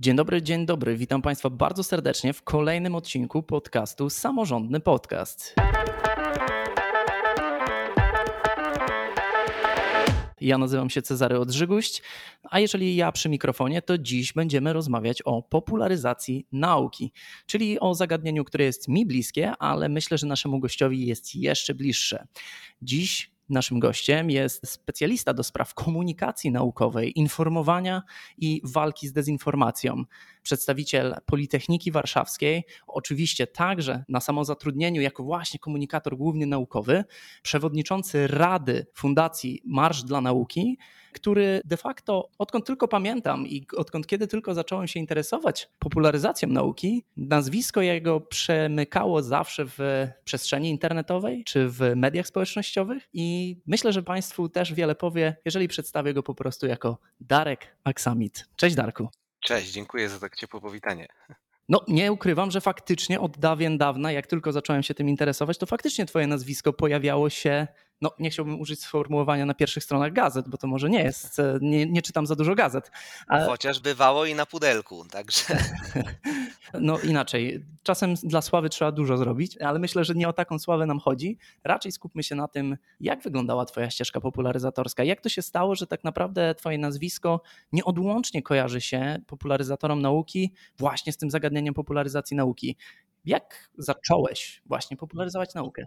Dzień dobry, dzień dobry. Witam Państwa bardzo serdecznie w kolejnym odcinku podcastu Samorządny Podcast. Ja nazywam się Cezary Odrzyguść, a jeżeli ja przy mikrofonie, to dziś będziemy rozmawiać o popularyzacji nauki, czyli o zagadnieniu, które jest mi bliskie, ale myślę, że naszemu gościowi jest jeszcze bliższe. Dziś Naszym gościem jest specjalista do spraw komunikacji naukowej, informowania i walki z dezinformacją. Przedstawiciel Politechniki Warszawskiej, oczywiście także na samozatrudnieniu jako właśnie komunikator głównie naukowy, przewodniczący Rady Fundacji Marsz dla Nauki, który de facto, odkąd tylko pamiętam i odkąd kiedy tylko zacząłem się interesować popularyzacją nauki, nazwisko jego przemykało zawsze w przestrzeni internetowej czy w mediach społecznościowych i myślę, że Państwu też wiele powie, jeżeli przedstawię go po prostu jako Darek Aksamit. Cześć Darku. Cześć, dziękuję za tak ciepłe powitanie. No, nie ukrywam, że faktycznie od dawien dawna, jak tylko zacząłem się tym interesować, to faktycznie Twoje nazwisko pojawiało się no nie chciałbym użyć sformułowania na pierwszych stronach gazet, bo to może nie jest, e, nie, nie czytam za dużo gazet. Ale... Chociaż bywało i na pudelku, także. No inaczej, czasem dla sławy trzeba dużo zrobić, ale myślę, że nie o taką sławę nam chodzi. Raczej skupmy się na tym, jak wyglądała Twoja ścieżka popularyzatorska. Jak to się stało, że tak naprawdę Twoje nazwisko nieodłącznie kojarzy się popularyzatorom nauki właśnie z tym zagadnieniem popularyzacji nauki. Jak zacząłeś właśnie popularyzować naukę?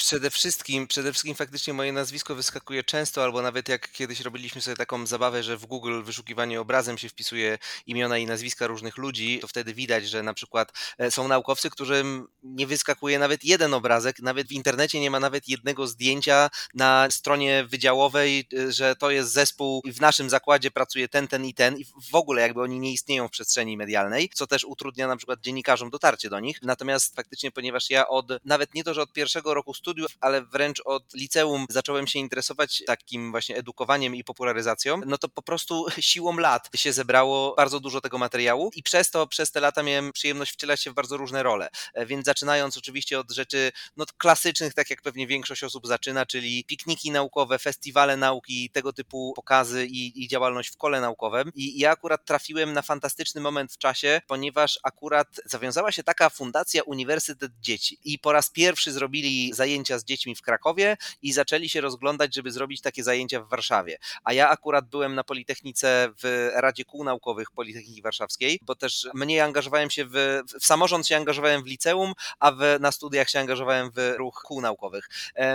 Przede wszystkim, przede wszystkim faktycznie moje nazwisko wyskakuje często, albo nawet jak kiedyś robiliśmy sobie taką zabawę, że w Google wyszukiwanie obrazem się wpisuje imiona i nazwiska różnych ludzi, to wtedy widać, że na przykład e, są naukowcy, którym nie wyskakuje nawet jeden obrazek, nawet w internecie nie ma nawet jednego zdjęcia na stronie wydziałowej, e, że to jest zespół i w naszym zakładzie pracuje ten, ten i ten i w ogóle jakby oni nie istnieją w przestrzeni medialnej, co też utrudnia na przykład dziennikarzom dotarcie do nich. Natomiast faktycznie, ponieważ ja od, nawet nie to, że od pierwszego roku studiów, studiów, ale wręcz od liceum zacząłem się interesować takim właśnie edukowaniem i popularyzacją, no to po prostu siłą lat się zebrało bardzo dużo tego materiału i przez to, przez te lata miałem przyjemność wcielać się w bardzo różne role. E, więc zaczynając oczywiście od rzeczy no, klasycznych, tak jak pewnie większość osób zaczyna, czyli pikniki naukowe, festiwale nauki, tego typu pokazy i, i działalność w kole naukowym. I ja akurat trafiłem na fantastyczny moment w czasie, ponieważ akurat zawiązała się taka fundacja Uniwersytet Dzieci i po raz pierwszy zrobili zajęcia zajęcia z dziećmi w Krakowie i zaczęli się rozglądać, żeby zrobić takie zajęcia w Warszawie. A ja akurat byłem na Politechnice w Radzie Kół Naukowych Politechniki Warszawskiej, bo też mniej angażowałem się w, w samorząd się angażowałem w liceum, a w, na studiach się angażowałem w ruch kół naukowych.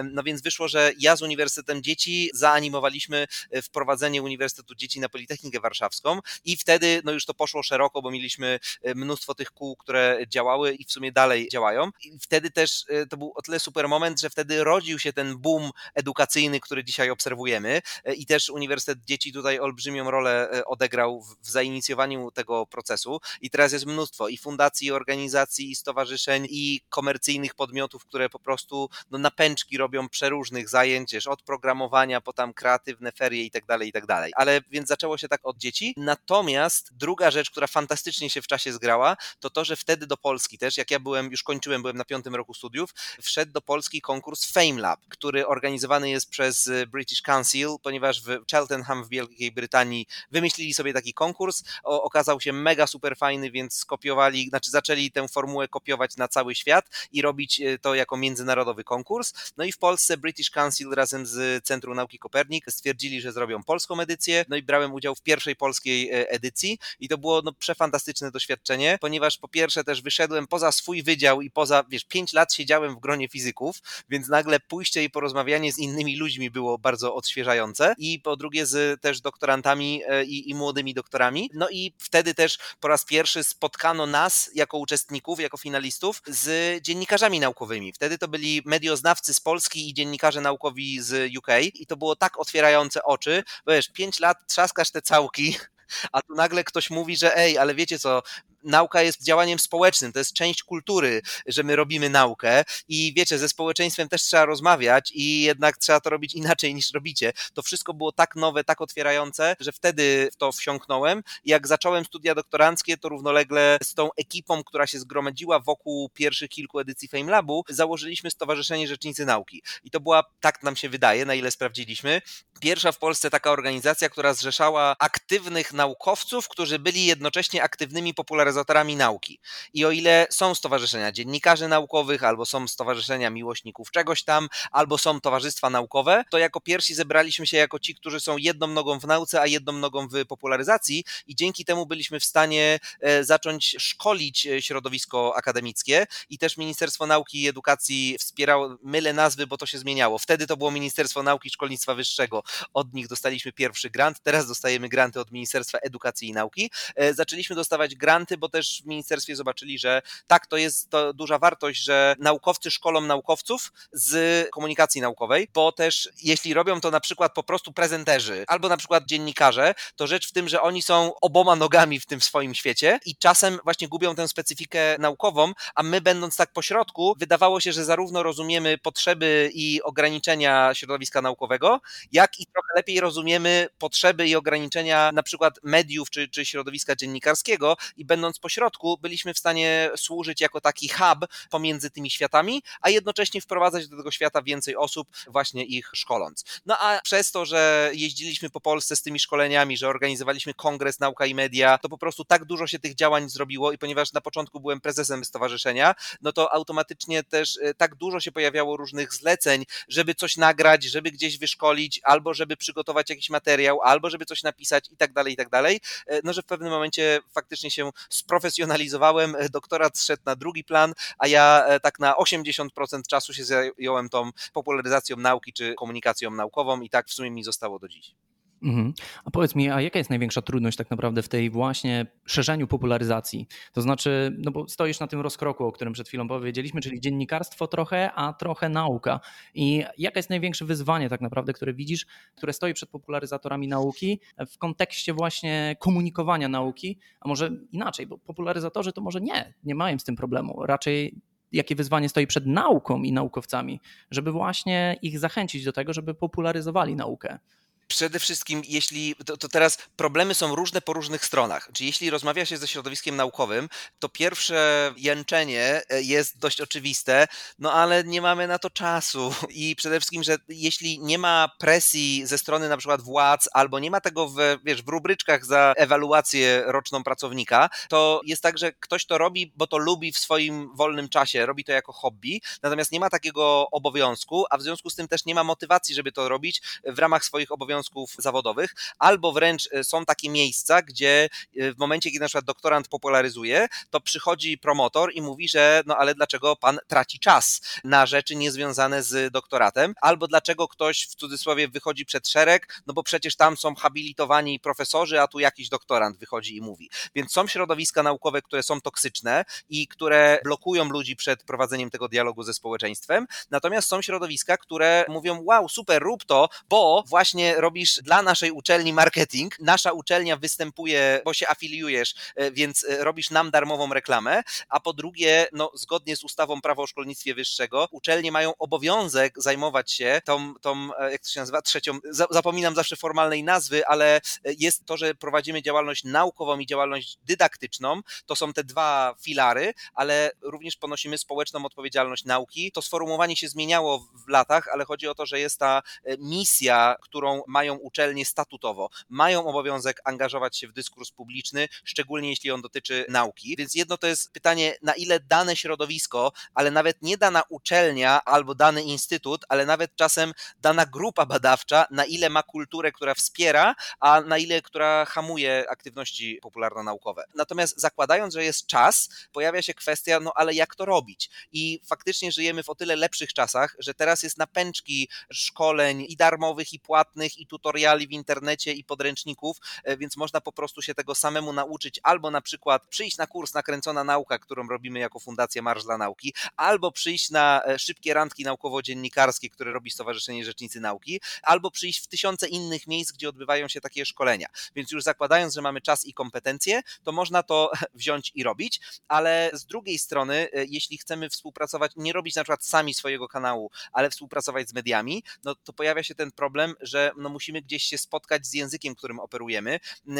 No więc wyszło, że ja z Uniwersytetem Dzieci zaanimowaliśmy e, wprowadzenie Uniwersytetu Dzieci na Politechnikę Warszawską i wtedy no już to poszło szeroko, bo mieliśmy e, mnóstwo tych kół, które działały i w sumie dalej działają. I wtedy też e, to był o tyle super moment, moment, że wtedy rodził się ten boom edukacyjny, który dzisiaj obserwujemy e, i też Uniwersytet Dzieci tutaj olbrzymią rolę e, odegrał w zainicjowaniu tego procesu i teraz jest mnóstwo i fundacji, i organizacji, i stowarzyszeń, i komercyjnych podmiotów, które po prostu no, napęczki robią przeróżnych zajęć, wiesz, od programowania, po tam kreatywne ferie i tak dalej, i tak dalej. Ale więc zaczęło się tak od dzieci. Natomiast druga rzecz, która fantastycznie się w czasie zgrała, to to, że wtedy do Polski też, jak ja byłem, już kończyłem, byłem na piątym roku studiów, wszedł do Polski konkurs FameLab, który organizowany jest przez y, British Council, ponieważ w Cheltenham w Wielkiej Brytanii wymyślili sobie taki konkurs. O, okazał się mega super fajny, więc skopiowali, znaczy zaczęli tę formułę kopiować na cały świat i robić y, to jako międzynarodowy konkurs. No i w Polsce British Council razem z Centrum Nauki Kopernik stwierdzili, że zrobią polską edycję. No i brałem udział w pierwszej polskiej y, edycji i to było no, przefantastyczne doświadczenie, ponieważ po pierwsze też wyszedłem poza swój wydział i poza, wiesz, pięć lat siedziałem w gronie fizyków, więc nagle pójście i porozmawianie z innymi ludźmi było bardzo odświeżające i po drugie z też doktorantami e, i, i młodymi doktorami. No i wtedy też po raz pierwszy spotkano nas jako uczestników, jako finalistów z dziennikarzami naukowymi. Wtedy to byli medioznawcy z Polski i dziennikarze naukowi z UK i to było tak otwierające oczy, wiesz, pięć lat trzaskasz te całki, a tu nagle ktoś mówi, że ej, ale wiecie co, nauka jest działaniem społecznym, to jest część kultury, że my robimy naukę i wiecie, ze społeczeństwem też trzeba rozmawiać i jednak trzeba to robić inaczej niż robicie. To wszystko było tak nowe, tak otwierające, że wtedy w to wsiąknąłem. Jak zacząłem studia doktoranckie, to równolegle z tą ekipą, która się zgromadziła wokół pierwszych kilku edycji Fame Labu, założyliśmy Stowarzyszenie Rzecznicy Nauki. I to była, tak nam się wydaje, na ile sprawdziliśmy, pierwsza w Polsce taka organizacja, która zrzeszała aktywnych naukowców, którzy byli jednocześnie aktywnymi popularyzatorami nauki. I o ile są stowarzyszenia dziennikarzy naukowych, albo są stowarzyszenia miłośników czegoś tam, albo są towarzystwa naukowe, to jako pierwsi zebraliśmy się jako ci, którzy są jedną nogą w nauce, a jedną nogą w popularyzacji i dzięki temu byliśmy w stanie e, zacząć szkolić e, środowisko akademickie i też Ministerstwo Nauki i Edukacji wspierało, mylę nazwy, bo to się zmieniało. Wtedy to było Ministerstwo Nauki i Szkolnictwa Wyższego. Od nich dostaliśmy pierwszy grant, teraz dostajemy granty od Ministerstwa Edukacji i Nauki. E, zaczęliśmy dostawać granty, bo też w ministerstwie zobaczyli, że tak, to jest to duża wartość, że naukowcy szkolą naukowców z komunikacji naukowej, bo też jeśli robią to na przykład po prostu prezenterzy albo na przykład dziennikarze, to rzecz w tym, że oni są oboma nogami w tym swoim świecie i czasem właśnie gubią tę specyfikę naukową, a my będąc tak pośrodku, wydawało się, że zarówno rozumiemy potrzeby i ograniczenia środowiska naukowego, jak i trochę lepiej rozumiemy potrzeby i ograniczenia na przykład mediów czy, czy środowiska dziennikarskiego i będąc pośrodku byliśmy w stanie służyć jako taki hub pomiędzy tymi światami, a jednocześnie wprowadzać do tego świata więcej osób, właśnie ich szkoląc. No a przez to, że jeździliśmy po Polsce z tymi szkoleniami, że organizowaliśmy kongres Nauka i Media, to po prostu tak dużo się tych działań zrobiło i ponieważ na początku byłem prezesem stowarzyszenia, no to automatycznie też e, tak dużo się pojawiało różnych zleceń, żeby coś nagrać, żeby gdzieś wyszkolić, albo żeby przygotować jakiś materiał, albo żeby coś napisać i tak dalej, i tak dalej, e, no że w pewnym momencie faktycznie się sprofesjonalizowałem, e, doktorat zszedł na drugi plan, a ja tak na 80% czasu się zająłem tą popularyzacją nauki czy komunikacją naukową i tak w sumie mi zostało do dziś. Mhm. A powiedz mi, a jaka jest największa trudność tak naprawdę w tej właśnie szerzeniu popularyzacji? To znaczy, no bo stoisz na tym rozkroku, o którym przed chwilą powiedzieliśmy, czyli dziennikarstwo trochę, a trochę nauka. I jaka jest największe wyzwanie tak naprawdę, które widzisz, które stoi przed popularyzatorami nauki w kontekście właśnie komunikowania nauki, a może inaczej, bo popularyzatorzy to może nie, nie mają z tym problemu. Raczej jakie wyzwanie stoi przed nauką i naukowcami, żeby właśnie ich zachęcić do tego, żeby popularyzowali naukę. Przede wszystkim, jeśli to, to, teraz problemy są różne po różnych stronach. Czy jeśli rozmawia się ze środowiskiem naukowym, to pierwsze jęczenie e, jest dość oczywiste, no ale nie mamy na to czasu. I przede wszystkim, że jeśli nie ma presji ze strony na przykład władz, albo nie ma tego w, wiesz, w rubryczkach za ewaluację roczną pracownika, to jest tak, że ktoś to robi, bo to lubi w swoim wolnym czasie, robi to jako hobby, natomiast nie ma takiego obowiązku, a w związku z tym też nie ma motywacji, żeby to robić w ramach swoich obowiązków obowiązków zawodowych, albo wręcz e, są takie miejsca, gdzie e, w momencie, kiedy na przykład doktorant popularyzuje, to przychodzi promotor i mówi, że no ale dlaczego pan traci czas na rzeczy niezwiązane z doktoratem, albo dlaczego ktoś w cudzysłowie wychodzi przed szereg, no bo przecież tam są habilitowani profesorzy, a tu jakiś doktorant wychodzi i mówi. Więc są środowiska naukowe, które są toksyczne i które blokują ludzi przed prowadzeniem tego dialogu ze społeczeństwem, natomiast są środowiska, które mówią, wow, super, rób to, bo właśnie robisz dla naszej uczelni marketing, nasza uczelnia występuje, bo się afiliujesz, e, więc e, robisz nam darmową reklamę, a po drugie, no, zgodnie z ustawą prawo o szkolnictwie wyższego, uczelnie mają obowiązek zajmować się tą, tą e, jak to się nazywa, trzecią, zapominam zawsze formalnej nazwy, ale jest to, że prowadzimy działalność naukową i działalność dydaktyczną, to są te dwa filary, ale również ponosimy społeczną odpowiedzialność nauki. To sformułowanie się zmieniało w latach, ale chodzi o to, że jest ta misja, którą mają uczelnie statutowo, mają obowiązek angażować się w dyskurs publiczny, szczególnie jeśli on dotyczy nauki. Więc jedno to jest pytanie, na ile dane środowisko, ale nawet nie dana uczelnia albo dany instytut, ale nawet czasem dana grupa badawcza, na ile ma kulturę, która wspiera, a na ile która hamuje aktywności popularno-naukowe. Natomiast zakładając, że jest czas, pojawia się kwestia, no ale jak to robić? I faktycznie żyjemy w o tyle lepszych czasach, że teraz jest napęczki szkoleń i darmowych, i płatnych, i tutoriali w internecie i podręczników, e, więc można po prostu się tego samemu nauczyć, albo na przykład przyjść na kurs Nakręcona Nauka, którą robimy jako Fundacja Marsz dla Nauki, albo przyjść na e, szybkie randki naukowo-dziennikarskie, które robi Stowarzyszenie Rzecznicy Nauki, albo przyjść w tysiące innych miejsc, gdzie odbywają się takie szkolenia. Więc już zakładając, że mamy czas i kompetencje, to można to wziąć i robić, ale z drugiej strony, e, jeśli chcemy współpracować, nie robić na przykład sami swojego kanału, ale współpracować z mediami, no to pojawia się ten problem, że no musimy gdzieś się spotkać z językiem, którym operujemy.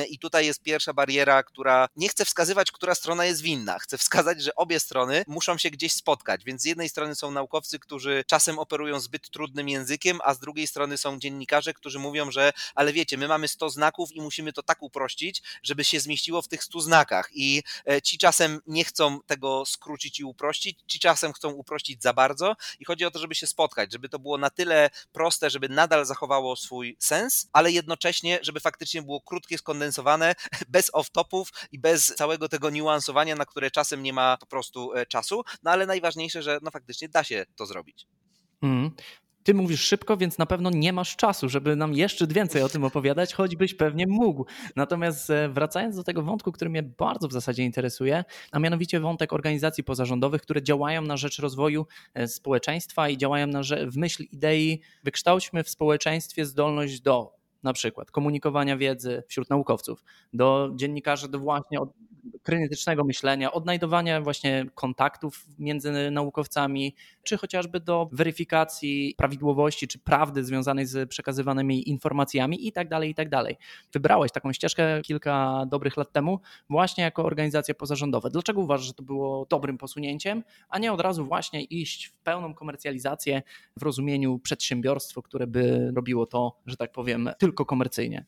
I tutaj jest pierwsza bariera, która nie chce wskazywać, która strona jest winna. Chce wskazać, że obie strony muszą się gdzieś spotkać, więc z jednej strony są naukowcy, którzy czasem operują zbyt trudnym językiem, a z drugiej strony są dziennikarze, którzy mówią, że ale wiecie, my mamy 100 znaków i musimy to tak uprościć, żeby się zmieściło w tych 100 znakach. I e, ci czasem nie chcą tego skrócić i uprościć, ci czasem chcą uprościć za bardzo. I chodzi o to, żeby się spotkać, żeby to było na tyle proste, żeby nadal zachowało swój sens, ale jednocześnie, żeby faktycznie było krótkie, skondensowane, bez off-topów i bez całego tego niuansowania, na które czasem nie ma po prostu e, czasu, no ale najważniejsze, że no faktycznie da się to zrobić. Mm. Ty mówisz szybko, więc na pewno nie masz czasu, żeby nam jeszcze więcej o tym opowiadać, choćbyś pewnie mógł. Natomiast e, wracając do tego wątku, który mnie bardzo w zasadzie interesuje, a mianowicie wątek organizacji pozarządowych, które działają na rzecz rozwoju e, społeczeństwa i działają na rzecz, w myśl idei wykształćmy w społeczeństwie zdolność do na przykład komunikowania wiedzy wśród naukowców, do dziennikarzy, do właśnie krytycznego myślenia, odnajdowania właśnie kontaktów między naukowcami, czy chociażby do weryfikacji prawidłowości czy prawdy związanej z przekazywanymi informacjami i tak dalej, i tak dalej. Wybrałeś taką ścieżkę kilka dobrych lat temu właśnie jako organizacje pozarządowe. Dlaczego uważasz, że to było dobrym posunięciem, a nie od razu właśnie iść w pełną komercjalizację w rozumieniu przedsiębiorstwo, które by robiło to, że tak powiem, tylko komercyjnie?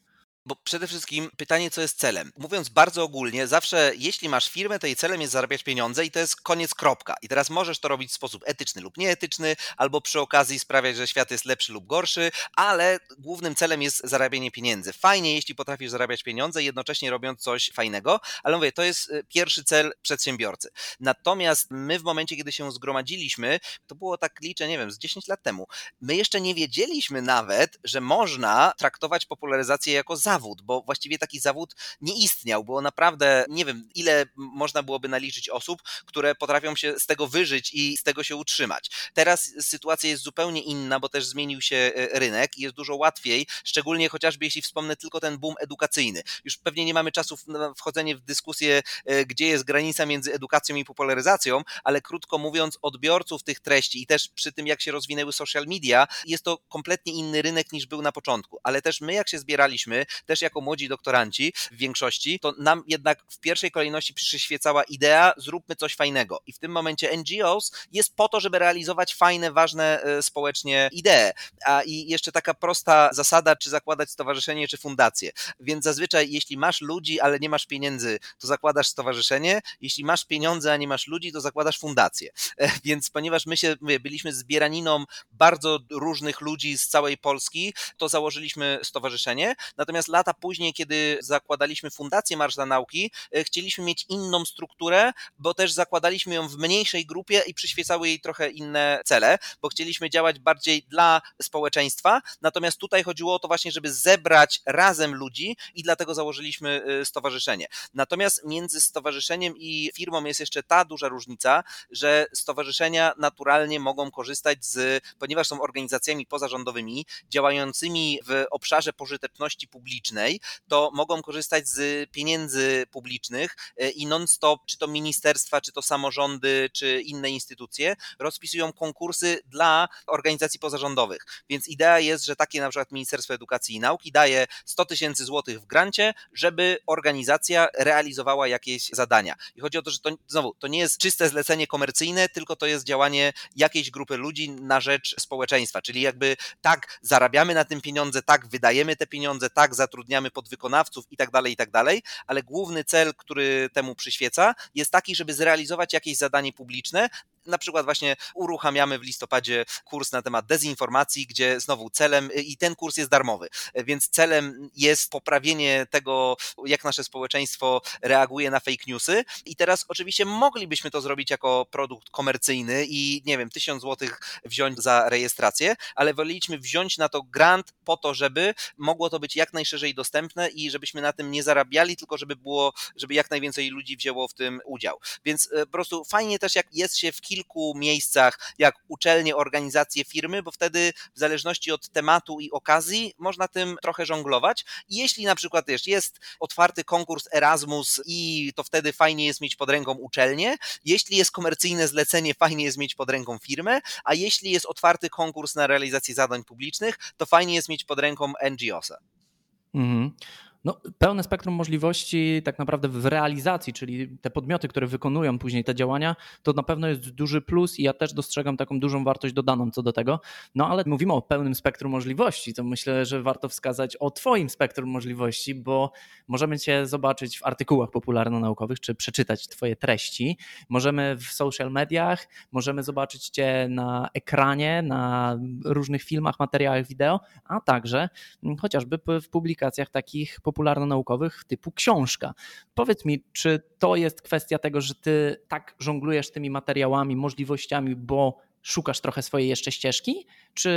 Bo przede wszystkim pytanie, co jest celem. Mówiąc bardzo ogólnie, zawsze jeśli masz firmę, to jej celem jest zarabiać pieniądze i to jest koniec kropka. I teraz możesz to robić w sposób etyczny lub nieetyczny, albo przy okazji sprawiać, że świat jest lepszy lub gorszy, ale głównym celem jest zarabianie pieniędzy. Fajnie, jeśli potrafisz zarabiać pieniądze, jednocześnie robiąc coś fajnego, ale mówię, to jest y, pierwszy cel przedsiębiorcy. Natomiast my w momencie, kiedy się zgromadziliśmy, to było tak liczę, nie wiem, z 10 lat temu, my jeszcze nie wiedzieliśmy nawet, że można traktować popularyzację jako zawód zawód, bo właściwie taki zawód nie istniał. Było naprawdę, nie wiem, ile można byłoby naliczyć osób, które potrafią się z tego wyżyć i z tego się utrzymać. Teraz sytuacja jest zupełnie inna, bo też zmienił się e, rynek i jest dużo łatwiej, szczególnie chociażby jeśli wspomnę tylko ten boom edukacyjny. Już pewnie nie mamy czasu na wchodzenie w dyskusję, e, gdzie jest granica między edukacją i popularyzacją, ale krótko mówiąc, odbiorców tych treści i też przy tym, jak się rozwinęły social media, jest to kompletnie inny rynek niż był na początku. Ale też my, jak się zbieraliśmy, też jako młodzi doktoranci w większości, to nam jednak w pierwszej kolejności przyświecała idea, zróbmy coś fajnego. I w tym momencie NGOs jest po to, żeby realizować fajne, ważne e, społecznie idee. A i jeszcze taka prosta zasada, czy zakładać stowarzyszenie, czy fundację. Więc zazwyczaj, jeśli masz ludzi, ale nie masz pieniędzy, to zakładasz stowarzyszenie. Jeśli masz pieniądze, a nie masz ludzi, to zakładasz fundację. E, więc ponieważ my się, mówię, byliśmy zbieraniną bardzo różnych ludzi z całej Polski, to założyliśmy stowarzyszenie. Natomiast lata później, kiedy zakładaliśmy Fundację Marsz dla Nauki, e, chcieliśmy mieć inną strukturę, bo też zakładaliśmy ją w mniejszej grupie i przyświecały jej trochę inne cele, bo chcieliśmy działać bardziej dla społeczeństwa. Natomiast tutaj chodziło o to właśnie, żeby zebrać razem ludzi i dlatego założyliśmy e, stowarzyszenie. Natomiast między stowarzyszeniem i firmą jest jeszcze ta duża różnica, że stowarzyszenia naturalnie mogą korzystać z, ponieważ są organizacjami pozarządowymi działającymi w obszarze pożyteczności publicznej, to mogą korzystać z pieniędzy publicznych e, i non-stop, czy to ministerstwa, czy to samorządy, czy inne instytucje, rozpisują konkursy dla organizacji pozarządowych. Więc idea jest, że takie na przykład Ministerstwo Edukacji i Nauki daje 100 tysięcy złotych w grancie, żeby organizacja realizowała jakieś zadania. I chodzi o to, że to znowu, to nie jest czyste zlecenie komercyjne, tylko to jest działanie jakiejś grupy ludzi na rzecz społeczeństwa. Czyli jakby tak zarabiamy na tym pieniądze, tak wydajemy te pieniądze, tak zatrudniamy zatrudniamy podwykonawców i tak dalej, i tak dalej, ale główny cel, który temu przyświeca, jest taki, żeby zrealizować jakieś zadanie publiczne, Na przykład właśnie uruchamiamy w listopadzie kurs na temat dezinformacji, gdzie znowu celem, i ten kurs jest darmowy, więc celem jest poprawienie tego, jak nasze społeczeństwo reaguje na fake newsy. I teraz oczywiście moglibyśmy to zrobić jako produkt komercyjny i nie wiem, tysiąc złotych wziąć za rejestrację, ale woleliśmy wziąć na to grant po to, żeby mogło to być jak najszerzej dostępne i żebyśmy na tym nie zarabiali, tylko żeby było, żeby jak najwięcej ludzi wzięło w tym udział. Więc e, po prostu fajnie też, jak jest się w kilku miejscach, jak uczelnie, organizacje, firmy, bo wtedy w zależności od tematu i okazji można tym trochę żonglować. I jeśli na przykład wiesz, jest otwarty konkurs Erasmus i to wtedy fajnie jest mieć pod ręką uczelnię, jeśli jest komercyjne zlecenie, fajnie jest mieć pod ręką firmę, a jeśli jest otwarty konkurs na realizację zadań publicznych, to fajnie jest mieć pod ręką NGO-sa. Mhm. No, pełne spektrum możliwości tak naprawdę w realizacji, czyli te podmioty, które wykonują później te działania, to na pewno jest duży plus i ja też dostrzegam taką dużą wartość dodaną co do tego. No ale mówimy o pełnym spektrum możliwości, to myślę, że warto wskazać o Twoim spektrum możliwości, bo możemy Cię zobaczyć w artykułach popularno-naukowych, czy przeczytać Twoje treści. Możemy w social mediach, możemy zobaczyć Cię na ekranie, na różnych filmach, materiałach wideo, a także chociażby w publikacjach takich popularno-naukowych typu książka. Powiedz mi, czy to jest kwestia tego, że ty tak żonglujesz tymi materiałami, możliwościami, bo szukasz trochę swojej jeszcze ścieżki? Czy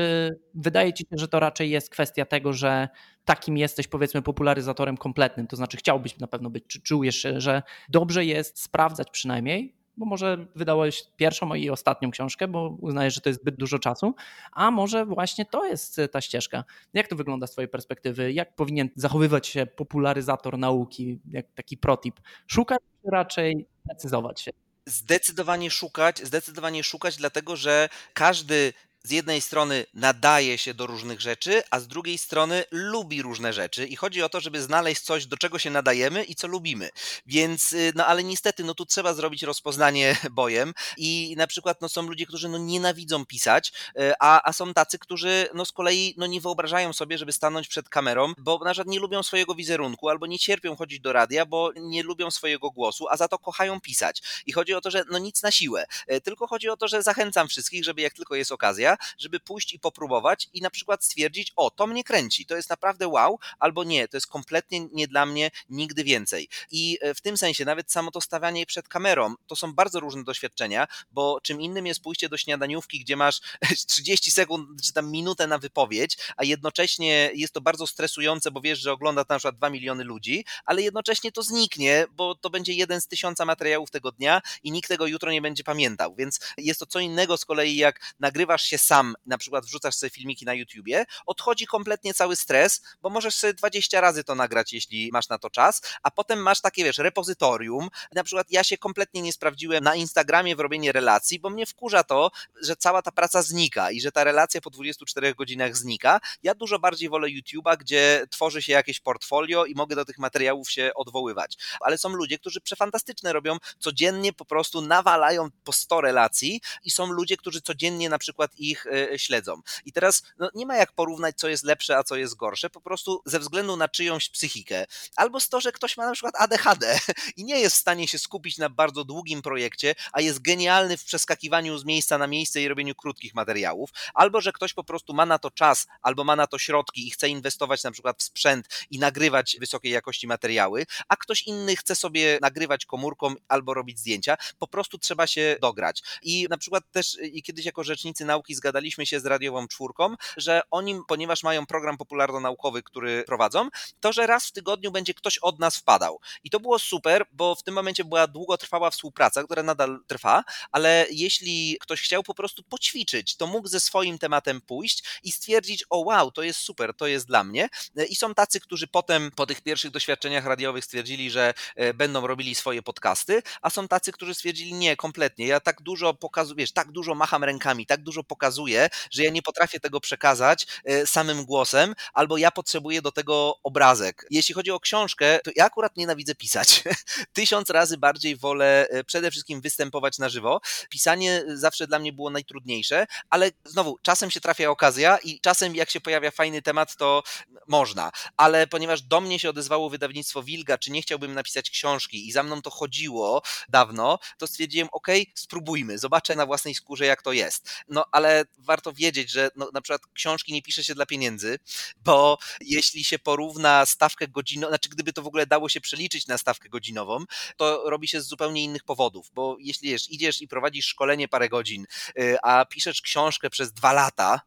wydaje ci się, że to raczej jest kwestia tego, że takim jesteś powiedzmy popularyzatorem kompletnym, to znaczy chciałbyś na pewno być, czy czujesz, że dobrze jest sprawdzać przynajmniej, bo może wydałeś pierwszą i ostatnią książkę, bo uznajesz, że to jest zbyt dużo czasu, a może właśnie to jest e, ta ścieżka. Jak to wygląda z Twojej perspektywy? Jak powinien zachowywać się popularyzator nauki, jak taki protip? Szukać czy raczej precyzować się? Zdecydowanie szukać, zdecydowanie szukać, dlatego że każdy z jednej strony nadaje się do różnych rzeczy, a z drugiej strony lubi różne rzeczy i chodzi o to, żeby znaleźć coś, do czego się nadajemy i co lubimy. Więc, y, no ale niestety, no tu trzeba zrobić rozpoznanie bojem i na przykład no, są ludzie, którzy no, nienawidzą pisać, y, a, a są tacy, którzy no, z kolei no, nie wyobrażają sobie, żeby stanąć przed kamerą, bo na przykład nie lubią swojego wizerunku albo nie cierpią chodzić do radia, bo nie lubią swojego głosu, a za to kochają pisać. I chodzi o to, że no nic na siłę, y, tylko chodzi o to, że zachęcam wszystkich, żeby jak tylko jest okazja, żeby pójść i popróbować i na przykład stwierdzić, o, to mnie kręci, to jest naprawdę wow, albo nie, to jest kompletnie nie dla mnie nigdy więcej. I e, w tym sensie nawet samo to stawianie przed kamerą, to są bardzo różne doświadczenia, bo czym innym jest pójście do śniadaniówki, gdzie masz 30 sekund czy tam minutę na wypowiedź, a jednocześnie jest to bardzo stresujące, bo wiesz, że ogląda tam na przykład 2 miliony ludzi, ale jednocześnie to zniknie, bo to będzie jeden z tysiąca materiałów tego dnia i nikt tego jutro nie będzie pamiętał, więc jest to co innego z kolei jak nagrywasz się sam na przykład wrzucasz sobie filmiki na YouTubie, odchodzi kompletnie cały stres, bo możesz sobie 20 razy to nagrać, jeśli masz na to czas, a potem masz takie, wiesz, repozytorium. Na przykład ja się kompletnie nie sprawdziłem na Instagramie w robienie relacji, bo mnie wkurza to, że cała ta praca znika i że ta relacja po 24 godzinach znika. Ja dużo bardziej wolę YouTube'a, gdzie tworzy się jakieś portfolio i mogę do tych materiałów się odwoływać. Ale są ludzie, którzy przefantastyczne robią, codziennie po prostu nawalają po 100 relacji i są ludzie, którzy codziennie na przykład ich E, śledzą. I teraz no, nie ma jak porównać, co jest lepsze, a co jest gorsze, po prostu ze względu na czyjąś psychikę, albo z to, że ktoś ma na przykład ADHD i nie jest w stanie się skupić na bardzo długim projekcie, a jest genialny w przeskakiwaniu z miejsca na miejsce i robieniu krótkich materiałów, albo że ktoś po prostu ma na to czas, albo ma na to środki i chce inwestować na przykład w sprzęt i nagrywać wysokiej jakości materiały, a ktoś inny chce sobie nagrywać komórką albo robić zdjęcia, po prostu trzeba się dograć. I na przykład też kiedyś jako rzecznicy nauki zgadaliśmy się z radiową czwórką, że oni, ponieważ mają program popularno-naukowy, który prowadzą, to że raz w tygodniu będzie ktoś od nas wpadał. I to było super, bo w tym momencie była długotrwała współpraca, która nadal trwa, ale jeśli ktoś chciał po prostu poćwiczyć, to mógł ze swoim tematem pójść i stwierdzić, o wow, to jest super, to jest dla mnie. I są tacy, którzy potem po tych pierwszych doświadczeniach radiowych stwierdzili, że e, będą robili swoje podcasty, a są tacy, którzy stwierdzili, nie, kompletnie, ja tak dużo pokazuję, wiesz, tak dużo macham rękami, tak dużo pokazuję, pokazuje, że ja nie potrafię tego przekazać e, samym głosem, albo ja potrzebuję do tego obrazek. Jeśli chodzi o książkę, to ja akurat nienawidzę pisać. Tysiąc razy bardziej wolę e, przede wszystkim występować na żywo. Pisanie zawsze dla mnie było najtrudniejsze, ale znowu, czasem się trafia okazja i czasem jak się pojawia fajny temat, to można. Ale ponieważ do mnie się odezwało wydawnictwo Wilga, czy nie chciałbym napisać książki i za mną to chodziło dawno, to stwierdziłem, ok, spróbujmy, zobaczę na własnej skórze, jak to jest. No ale warto wiedzieć, że no, na przykład książki nie pisze się dla pieniędzy, bo jeśli się porówna stawkę godzinową, znaczy gdyby to w ogóle dało się przeliczyć na stawkę godzinową, to robi się z zupełnie innych powodów, bo jeśli wiesz, idziesz i prowadzisz szkolenie parę godzin, y, a piszesz książkę przez dwa lata,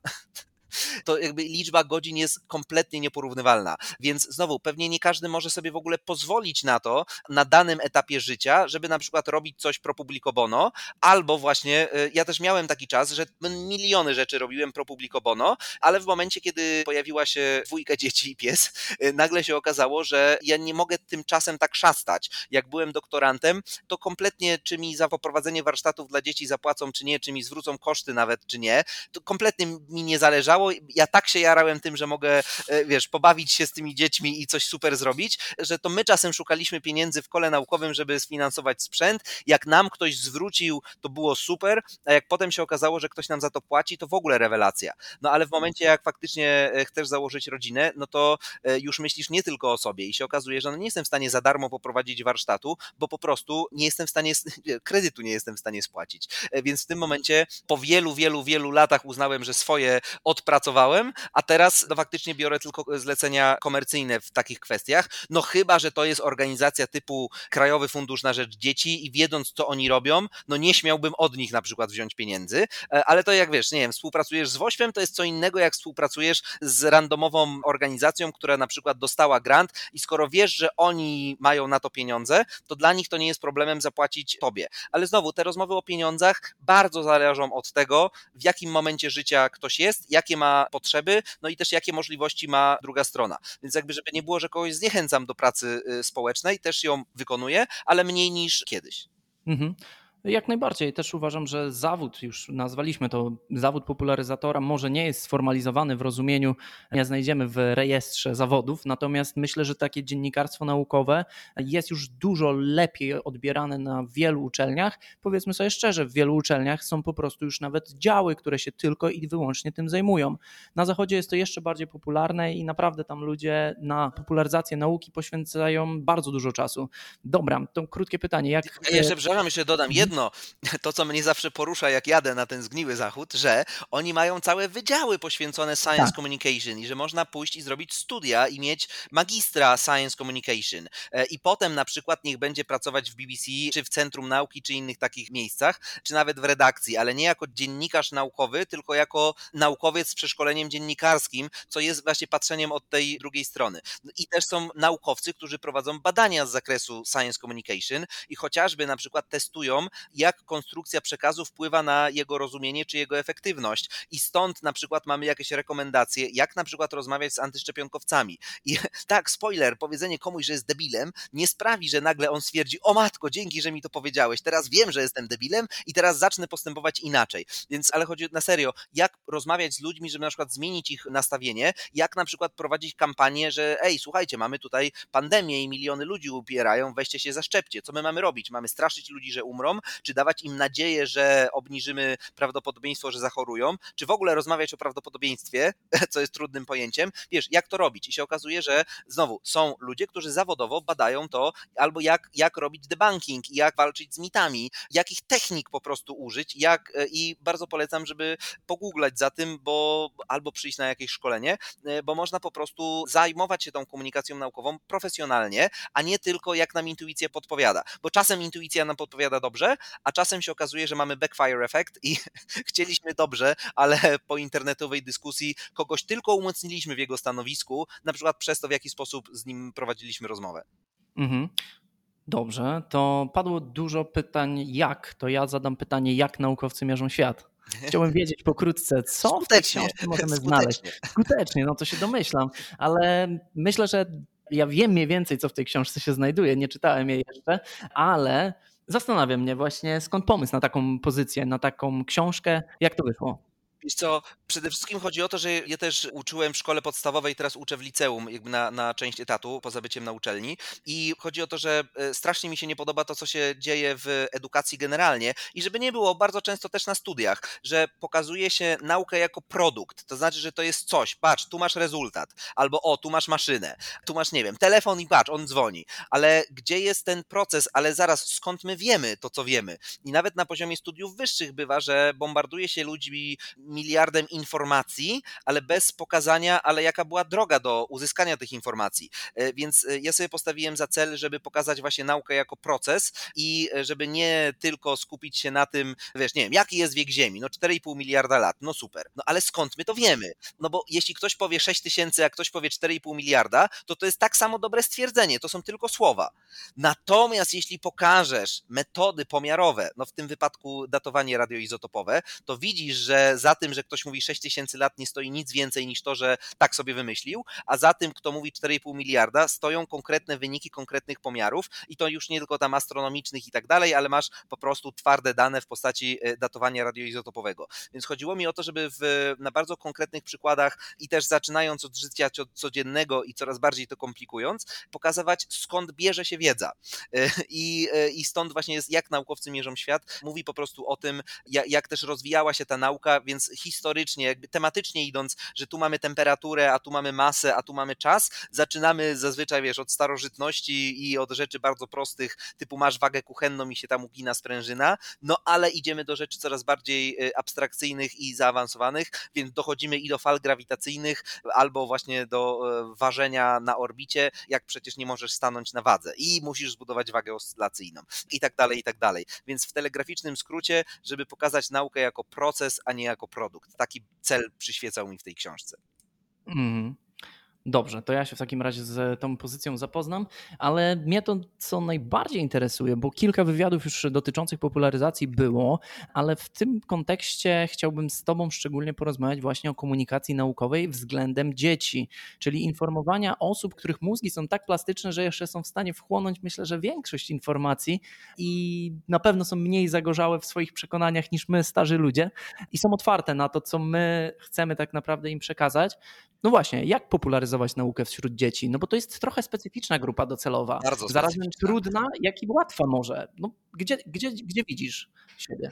to jakby liczba godzin jest kompletnie nieporównywalna. Więc znowu, pewnie nie każdy może sobie w ogóle pozwolić na to na danym etapie życia, żeby na przykład robić coś pro publico bono, albo właśnie, y, ja też miałem taki czas, że miliony rzeczy robiłem pro publico bono, ale w momencie, kiedy pojawiła się dwójka dzieci i pies, y, nagle się okazało, że ja nie mogę tym czasem tak szastać. Jak byłem doktorantem, to kompletnie czy mi za poprowadzenie warsztatów dla dzieci zapłacą, czy nie, czy mi zwrócą koszty nawet, czy nie, to kompletnie mi nie zależało ja tak się jarałem tym, że mogę, e, wiesz, pobawić się z tymi dziećmi i coś super zrobić, że to my czasem szukaliśmy pieniędzy w kole naukowym, żeby sfinansować sprzęt. Jak nam ktoś zwrócił, to było super, a jak potem się okazało, że ktoś nam za to płaci, to w ogóle rewelacja. No ale w momencie, jak faktycznie e, chcesz założyć rodzinę, no to e, już myślisz nie tylko o sobie i się okazuje, że no nie jestem w stanie za darmo poprowadzić warsztatu, bo po prostu nie jestem w stanie, kredytu nie jestem w stanie spłacić. Więc w tym momencie po wielu, wielu, wielu latach uznałem, że swoje odpracowanie pracowałem, a teraz no, faktycznie biorę tylko zlecenia komercyjne w takich kwestiach. No chyba, że to jest organizacja typu Krajowy Fundusz na Rzecz Dzieci i wiedząc, co oni robią, no nie śmiałbym od nich na przykład wziąć pieniędzy, e, ale to jak wiesz, nie wiem, współpracujesz z Wośpem, to jest co innego, jak współpracujesz z randomową organizacją, która na przykład dostała grant i skoro wiesz, że oni mają na to pieniądze, to dla nich to nie jest problemem zapłacić tobie. Ale znowu, te rozmowy o pieniądzach bardzo zależą od tego, w jakim momencie życia ktoś jest, jakie ma ma potrzeby, no i też jakie możliwości ma druga strona. Więc jakby, żeby nie było, że kogoś zniechęcam do pracy y, społecznej, też ją wykonuję, ale mniej niż kiedyś. Mhm. Jak najbardziej. Też uważam, że zawód, już nazwaliśmy to, zawód popularyzatora może nie jest sformalizowany w rozumieniu, nie znajdziemy w rejestrze zawodów, natomiast myślę, że takie dziennikarstwo naukowe jest już dużo lepiej odbierane na wielu uczelniach. Powiedzmy sobie szczerze, w wielu uczelniach są po prostu już nawet działy, które się tylko i wyłącznie tym zajmują. Na zachodzie jest to jeszcze bardziej popularne i naprawdę tam ludzie na popularyzację nauki poświęcają bardzo dużo czasu. Dobra, to krótkie pytanie. Jak... Ja jeszcze, przepraszam, jeszcze dodam jedno jedno, to co mnie zawsze porusza, jak jadę na ten zgniły zachód, że oni mają całe wydziały poświęcone Science tak. Communication i że można pójść i zrobić studia i mieć magistra Science Communication. E, I potem na przykład niech będzie pracować w BBC, czy w Centrum Nauki, czy innych takich miejscach, czy nawet w redakcji, ale nie jako dziennikarz naukowy, tylko jako naukowiec z przeszkoleniem dziennikarskim, co jest właśnie patrzeniem od tej drugiej strony. I też są naukowcy, którzy prowadzą badania z zakresu Science Communication i chociażby na przykład testują, jak konstrukcja przekazu wpływa na jego rozumienie czy jego efektywność. I stąd na przykład mamy jakieś rekomendacje, jak na przykład rozmawiać z antyszczepionkowcami. I tak, spoiler, powiedzenie komuś, że jest debilem, nie sprawi, że nagle on stwierdzi: O matko, dzięki, że mi to powiedziałeś, teraz wiem, że jestem debilem i teraz zacznę postępować inaczej. Więc, ale chodzi na serio, jak rozmawiać z ludźmi, żeby na przykład zmienić ich nastawienie, jak na przykład prowadzić kampanię, że ej, słuchajcie, mamy tutaj pandemię i miliony ludzi upierają, weźcie się zaszczepcie. Co my mamy robić? Mamy straszyć ludzi, że umrą, czy dawać im nadzieję, że obniżymy prawdopodobieństwo, że zachorują, czy w ogóle rozmawiać o prawdopodobieństwie, co jest trudnym pojęciem. Wiesz, jak to robić? I się okazuje, że znowu są ludzie, którzy zawodowo badają to, albo jak, jak robić debunking, jak walczyć z mitami, jakich technik po prostu użyć, jak e, i bardzo polecam, żeby pogooglać za tym, bo albo przyjść na jakieś szkolenie, e, bo można po prostu zajmować się tą komunikacją naukową profesjonalnie, a nie tylko jak nam intuicja podpowiada. Bo czasem intuicja nam podpowiada dobrze, a czasem się okazuje, że mamy backfire effect i chcieliśmy dobrze, ale po internetowej dyskusji kogoś tylko umocniliśmy w jego stanowisku, na przykład przez to, w jaki sposób z nim prowadziliśmy rozmowę. Mhm. Dobrze, to padło dużo pytań jak, to ja zadam pytanie, jak naukowcy mierzą świat. Chciałbym wiedzieć pokrótce, co Skutecznie. w tej książce możemy Skutecznie. znaleźć. Skutecznie, no to się domyślam, ale myślę, że ja wiem mniej więcej, co w tej książce się znajduje, nie czytałem jej jeszcze, ale Zastanawia mnie właśnie, skąd pomysł na taką pozycję, na taką książkę, jak to wyszło? Wiesz co, przede wszystkim chodzi o to, że ja też uczyłem w szkole podstawowej, teraz uczę w liceum jakby na, na część etatu, poza byciem na uczelni. I chodzi o to, że e, strasznie mi się nie podoba to, co się dzieje w edukacji generalnie i żeby nie było, bardzo często też na studiach, że pokazuje się naukę jako produkt, to znaczy, że to jest coś, patrz, tu masz rezultat, albo o, tu masz maszynę, tu masz, nie wiem, telefon i patrz, on dzwoni, ale gdzie jest ten proces, ale zaraz, skąd my wiemy to, co wiemy? I nawet na poziomie studiów wyższych bywa, że bombarduje się ludźmi miliardem informacji, ale bez pokazania, ale jaka była droga do uzyskania tych informacji. E, więc e, ja sobie postawiłem za cel, żeby pokazać właśnie naukę jako proces i e, żeby nie tylko skupić się na tym, wiesz, nie wiem, jaki jest wiek Ziemi, no 4,5 miliarda lat, no super, no ale skąd my to wiemy? No bo jeśli ktoś powie 6 tysięcy, a ktoś powie 4,5 miliarda, to to jest tak samo dobre stwierdzenie, to są tylko słowa. Natomiast jeśli pokażesz metody pomiarowe, no w tym wypadku datowanie radioizotopowe, to widzisz, że za tym, że ktoś mówi 6 tysięcy lat nie stoi nic więcej niż to, że tak sobie wymyślił, a za tym, kto mówi 4,5 miliarda, stoją konkretne wyniki konkretnych pomiarów i to już nie tylko tam astronomicznych i tak dalej, ale masz po prostu twarde dane w postaci e, datowania radioizotopowego. Więc chodziło mi o to, żeby w, na bardzo konkretnych przykładach i też zaczynając od życia codziennego i coraz bardziej to komplikując, pokazywać skąd bierze się wiedza. E, I, e, i stąd właśnie jest, jak naukowcy mierzą świat. Mówi po prostu o tym, jak, jak też rozwijała się ta nauka, więc historycznie, jakby tematycznie idąc, że tu mamy temperaturę, a tu mamy masę, a tu mamy czas, zaczynamy zazwyczaj, wiesz, od starożytności i od rzeczy bardzo prostych, typu masz wagę kuchenną i się tam ugina sprężyna, no ale idziemy do rzeczy coraz bardziej e, abstrakcyjnych i zaawansowanych, więc dochodzimy i do fal grawitacyjnych, albo właśnie do e, ważenia na orbicie, jak przecież nie możesz stanąć na wadze i musisz zbudować wagę oscylacyjną i tak dalej, i tak dalej. Więc w telegraficznym skrócie, żeby pokazać naukę jako proces, a nie jako produkt. Taki cel przyświecał mi w tej książce. Mm. Dobrze, to ja się w takim razie z tą pozycją zapoznam, ale mnie to co najbardziej interesuje, bo kilka wywiadów już dotyczących popularyzacji było, ale w tym kontekście chciałbym z Tobą szczególnie porozmawiać właśnie o komunikacji naukowej względem dzieci, czyli informowania osób, których mózgi są tak plastyczne, że jeszcze są w stanie wchłonąć, myślę, że większość informacji i na pewno są mniej zagorzałe w swoich przekonaniach niż my, starzy ludzie, i są otwarte na to, co my chcemy tak naprawdę im przekazać. No właśnie, jak popularyzować naukę wśród dzieci? No bo to jest trochę specyficzna grupa docelowa. Bardzo Zarazem trudna, jak i łatwa może. No, gdzie, gdzie, gdzie widzisz siebie?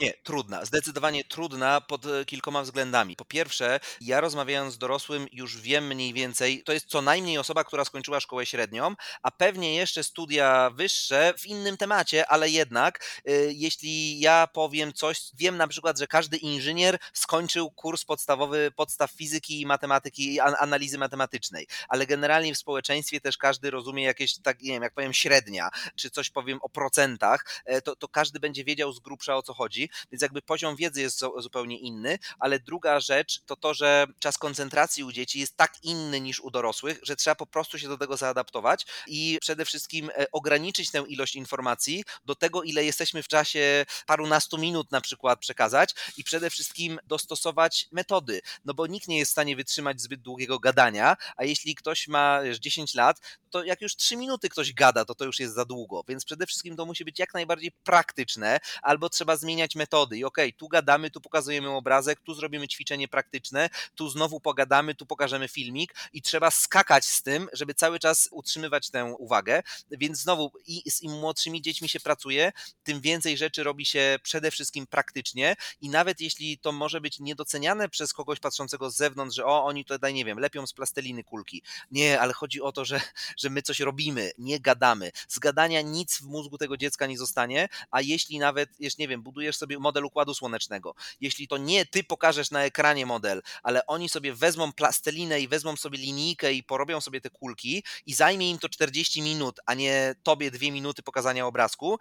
Nie, trudna. Zdecydowanie trudna pod e, kilkoma względami. Po pierwsze, ja rozmawiając z dorosłym już wiem mniej więcej, to jest co najmniej osoba, która skończyła szkołę średnią, a pewnie jeszcze studia wyższe w innym temacie, ale jednak y, jeśli ja powiem coś, wiem na przykład, że każdy inżynier skończył kurs podstawowy podstaw fizyki i matematyki analizy matematycznej, ale generalnie w społeczeństwie też każdy rozumie jakieś, tak nie wiem, jak powiem średnia, czy coś powiem o procentach, e, to, to każdy będzie wiedział z grubsza o co chodzi więc jakby poziom wiedzy jest zupełnie inny, ale druga rzecz to to, że czas koncentracji u dzieci jest tak inny niż u dorosłych, że trzeba po prostu się do tego zaadaptować i przede wszystkim e, ograniczyć tę ilość informacji do tego, ile jesteśmy w czasie parunastu minut na przykład przekazać i przede wszystkim dostosować metody, no bo nikt nie jest w stanie wytrzymać zbyt długiego gadania, a jeśli ktoś ma wiesz, 10 lat, to jak już 3 minuty ktoś gada, to to już jest za długo, więc przede wszystkim to musi być jak najbardziej praktyczne, albo trzeba zmieniać metody i okej, okay, tu gadamy, tu pokazujemy obrazek, tu zrobimy ćwiczenie praktyczne, tu znowu pogadamy, tu pokażemy filmik i trzeba skakać z tym, żeby cały czas utrzymywać tę uwagę, więc znowu i z im młodszymi dziećmi się pracuje, tym więcej rzeczy robi się przede wszystkim praktycznie i nawet jeśli to może być niedoceniane przez kogoś patrzącego z zewnątrz, że o, oni tutaj, nie wiem, lepią z plasteliny kulki. Nie, ale chodzi o to, że, że my coś robimy, nie gadamy. Z gadania nic w mózgu tego dziecka nie zostanie, a jeśli nawet, jeszcze nie wiem, budujesz sobie sobie model układu słonecznego. Jeśli to nie ty pokażesz na ekranie model, ale oni sobie wezmą plastelinę i wezmą sobie linijkę i porobią sobie te kulki i zajmie im to 40 minut, a nie tobie dwie minuty pokazania obrazku,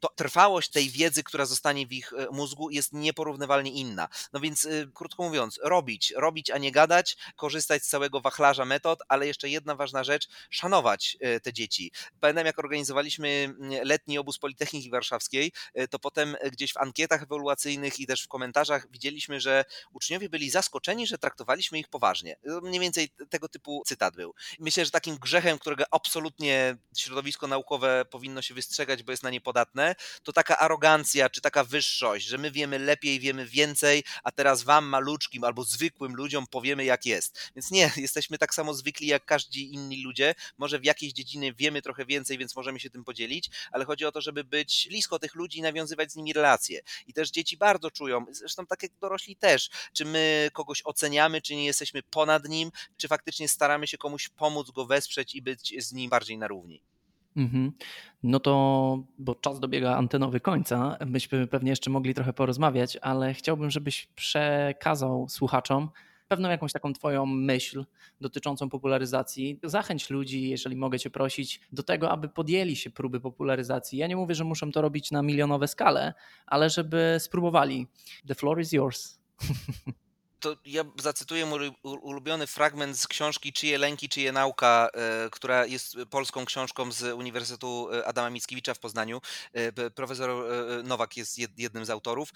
to trwałość tej wiedzy, która zostanie w ich e, mózgu, jest nieporównywalnie inna. No więc, y, krótko mówiąc, robić, robić, a nie gadać, korzystać z całego wachlarza metod, ale jeszcze jedna ważna rzecz, szanować e, te dzieci. Pamiętam, jak organizowaliśmy mm, letni obóz Politechniki Warszawskiej, e, to potem gdzieś w ankietach ewaluacyjnych i też w komentarzach widzieliśmy, że uczniowie byli zaskoczeni, że traktowaliśmy ich poważnie. Mniej więcej tego typu cytat był. Myślę, że takim grzechem, którego absolutnie środowisko naukowe powinno się wystrzegać, bo jest na nie podatne, to taka arogancja czy taka wyższość, że my wiemy lepiej, wiemy więcej, a teraz wam maluczkim albo zwykłym ludziom powiemy jak jest. Więc nie, jesteśmy tak samo zwykli jak każdy inni ludzie. Może w jakiejś dziedzinie wiemy trochę więcej, więc możemy się tym podzielić, ale chodzi o to, żeby być blisko tych ludzi i nawiązywać z nimi relacje. I też dzieci bardzo czują, zresztą tak jak dorośli też, czy my kogoś oceniamy, czy nie jesteśmy ponad nim, czy faktycznie staramy się komuś pomóc, go wesprzeć i być z nim bardziej na równi. Mhm. No to, bo czas dobiega antenowy końca, byśmy pewnie jeszcze mogli trochę porozmawiać, ale chciałbym, żebyś przekazał słuchaczom pewną jakąś taką Twoją myśl dotyczącą popularyzacji. Zachęć ludzi, jeżeli mogę Cię prosić, do tego, aby podjęli się próby popularyzacji. Ja nie mówię, że muszą to robić na milionowe skale, ale żeby spróbowali. The floor is yours. to ja zacytuję mój ulubiony fragment z książki Czyje lęki, czyje nauka, e, która jest polską książką z Uniwersytetu e, Adama Mickiewicza w Poznaniu. E, profesor Nowak jest jednym z autorów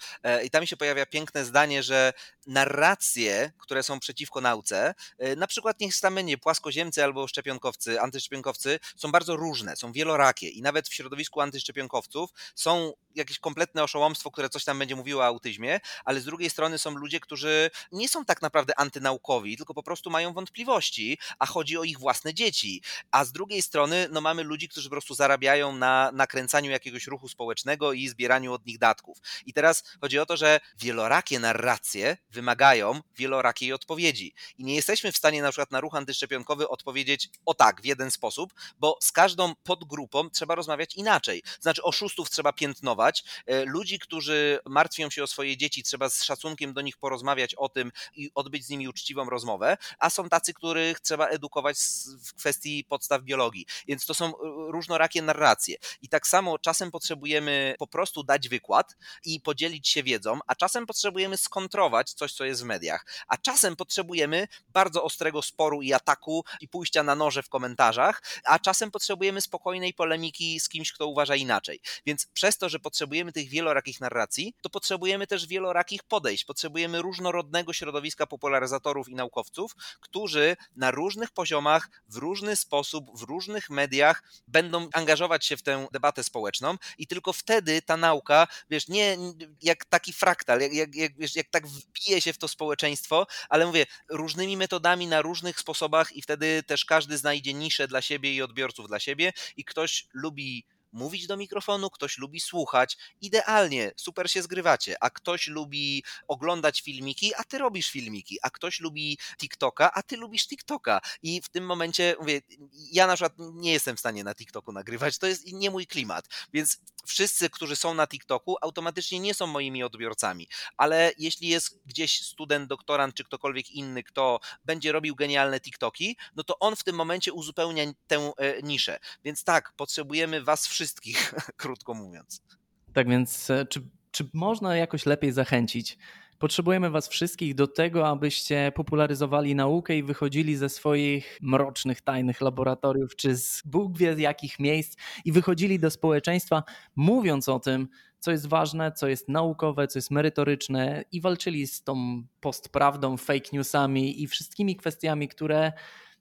i tam się pojawia piękne zdanie, że narracje, które są przeciwko nauce, na przykład niech stamienie płaskoziemcy albo szczepionkowcy, antyszczepionkowcy, są bardzo różne, są wielorakie i nawet w środowisku antyszczepionkowców są jakieś kompletne oszołomstwo, które coś tam będzie mówiło o autyzmie, ale z drugiej strony są ludzie, którzy nie są tak naprawdę antynaukowi, tylko po prostu mają wątpliwości, a chodzi o ich własne dzieci. A z drugiej strony no, mamy ludzi, którzy po prostu zarabiają na nakręcaniu jakiegoś ruchu społecznego i zbieraniu od nich datków. I teraz chodzi o to, że wielorakie narracje wymagają wielorakiej odpowiedzi. I nie jesteśmy w stanie na przykład na ruch antyszczepionkowy odpowiedzieć o tak, w jeden sposób, bo z każdą podgrupą trzeba rozmawiać inaczej. Znaczy oszustów trzeba piętnować, e, ludzi, którzy martwią się o swoje dzieci, trzeba z szacunkiem do nich porozmawiać o tym, i odbyć z nimi uczciwą rozmowę, a są tacy, których trzeba edukować w kwestii podstaw biologii. Więc to są e, różnorakie narracje. I tak samo czasem potrzebujemy po prostu dać wykład i podzielić się wiedzą, a czasem potrzebujemy skontrować coś, co jest w mediach, a czasem potrzebujemy bardzo ostrego sporu i ataku i pójścia na noże w komentarzach, a czasem potrzebujemy spokojnej polemiki z kimś, kto uważa inaczej. Więc przez to, że potrzebujemy tych wielorakich narracji, to potrzebujemy też wielorakich podejść, potrzebujemy różnorodnego środowiska popularyzatorów i naukowców, którzy na różnych poziomach, w różny sposób, w różnych mediach będą angażować się w tę debatę społeczną i tylko wtedy ta nauka, wiesz, nie jak taki fraktal, jak, jak, jak, wiesz, jak tak wbije się w to społeczeństwo, ale mówię, różnymi metodami, na różnych sposobach i wtedy też każdy znajdzie niszę dla siebie i odbiorców dla siebie i ktoś lubi mówić do mikrofonu, ktoś lubi słuchać. Idealnie, super się zgrywacie. A ktoś lubi oglądać filmiki, a ty robisz filmiki. A ktoś lubi TikToka, a ty lubisz TikToka. I w tym momencie mówię, ja na przykład nie jestem w stanie na TikToku nagrywać, to jest nie mój klimat. Więc wszyscy, którzy są na TikToku, automatycznie nie są moimi odbiorcami. Ale jeśli jest gdzieś student, doktorant czy ktokolwiek inny, kto będzie robił genialne TikToki, no to on w tym momencie uzupełnia tę e, niszę. Więc tak, potrzebujemy was wszystkich, krótko mówiąc. Tak więc, e, czy, czy można jakoś lepiej zachęcić? Potrzebujemy Was wszystkich do tego, abyście popularyzowali naukę i wychodzili ze swoich mrocznych, tajnych laboratoriów, czy z Bóg wie z jakich miejsc i wychodzili do społeczeństwa, mówiąc o tym, co jest ważne, co jest naukowe, co jest merytoryczne i walczyli z tą postprawdą, fake newsami i wszystkimi kwestiami, które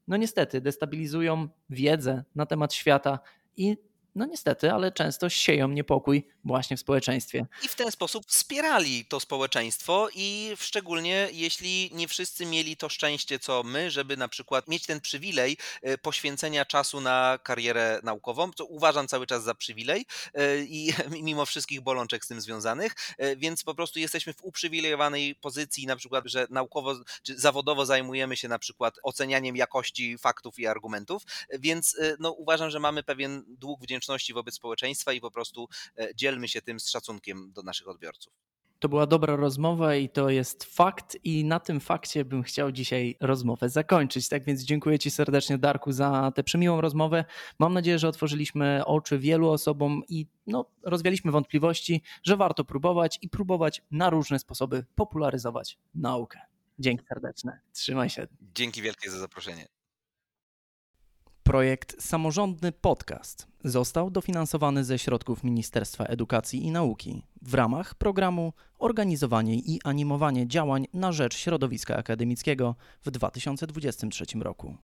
no niestety destabilizują wiedzę na temat świata i no niestety, ale często sieją niepokój właśnie w społeczeństwie. I w ten sposób wspierali to społeczeństwo i szczególnie jeśli nie wszyscy mieli to szczęście co my, żeby na przykład mieć ten przywilej e, poświęcenia czasu na karierę naukową, co uważam cały czas za przywilej e, i mimo wszystkich bolączek z tym związanych, e, więc po prostu jesteśmy w uprzywilejowanej pozycji na przykład, że naukowo czy zawodowo zajmujemy się na przykład ocenianiem jakości faktów i argumentów, więc no, uważam, że mamy pewien dług wdzięczności wobec społeczeństwa i po prostu e, dzielmy się tym z szacunkiem do naszych odbiorców. To była dobra rozmowa i to jest fakt, i na tym fakcie bym chciał dzisiaj rozmowę zakończyć. Tak więc dziękuję Ci serdecznie, Darku, za tę przymiłą rozmowę. Mam nadzieję, że otworzyliśmy oczy wielu osobom i no, rozwialiśmy wątpliwości, że warto próbować i próbować na różne sposoby popularyzować naukę. Dzięki serdeczne. Trzymaj się. Dzięki wielkie za zaproszenie. Projekt Samorządny Podcast został dofinansowany ze środków Ministerstwa Edukacji i Nauki w ramach programu Organizowanie i animowanie działań na rzecz środowiska akademickiego w 2023 roku.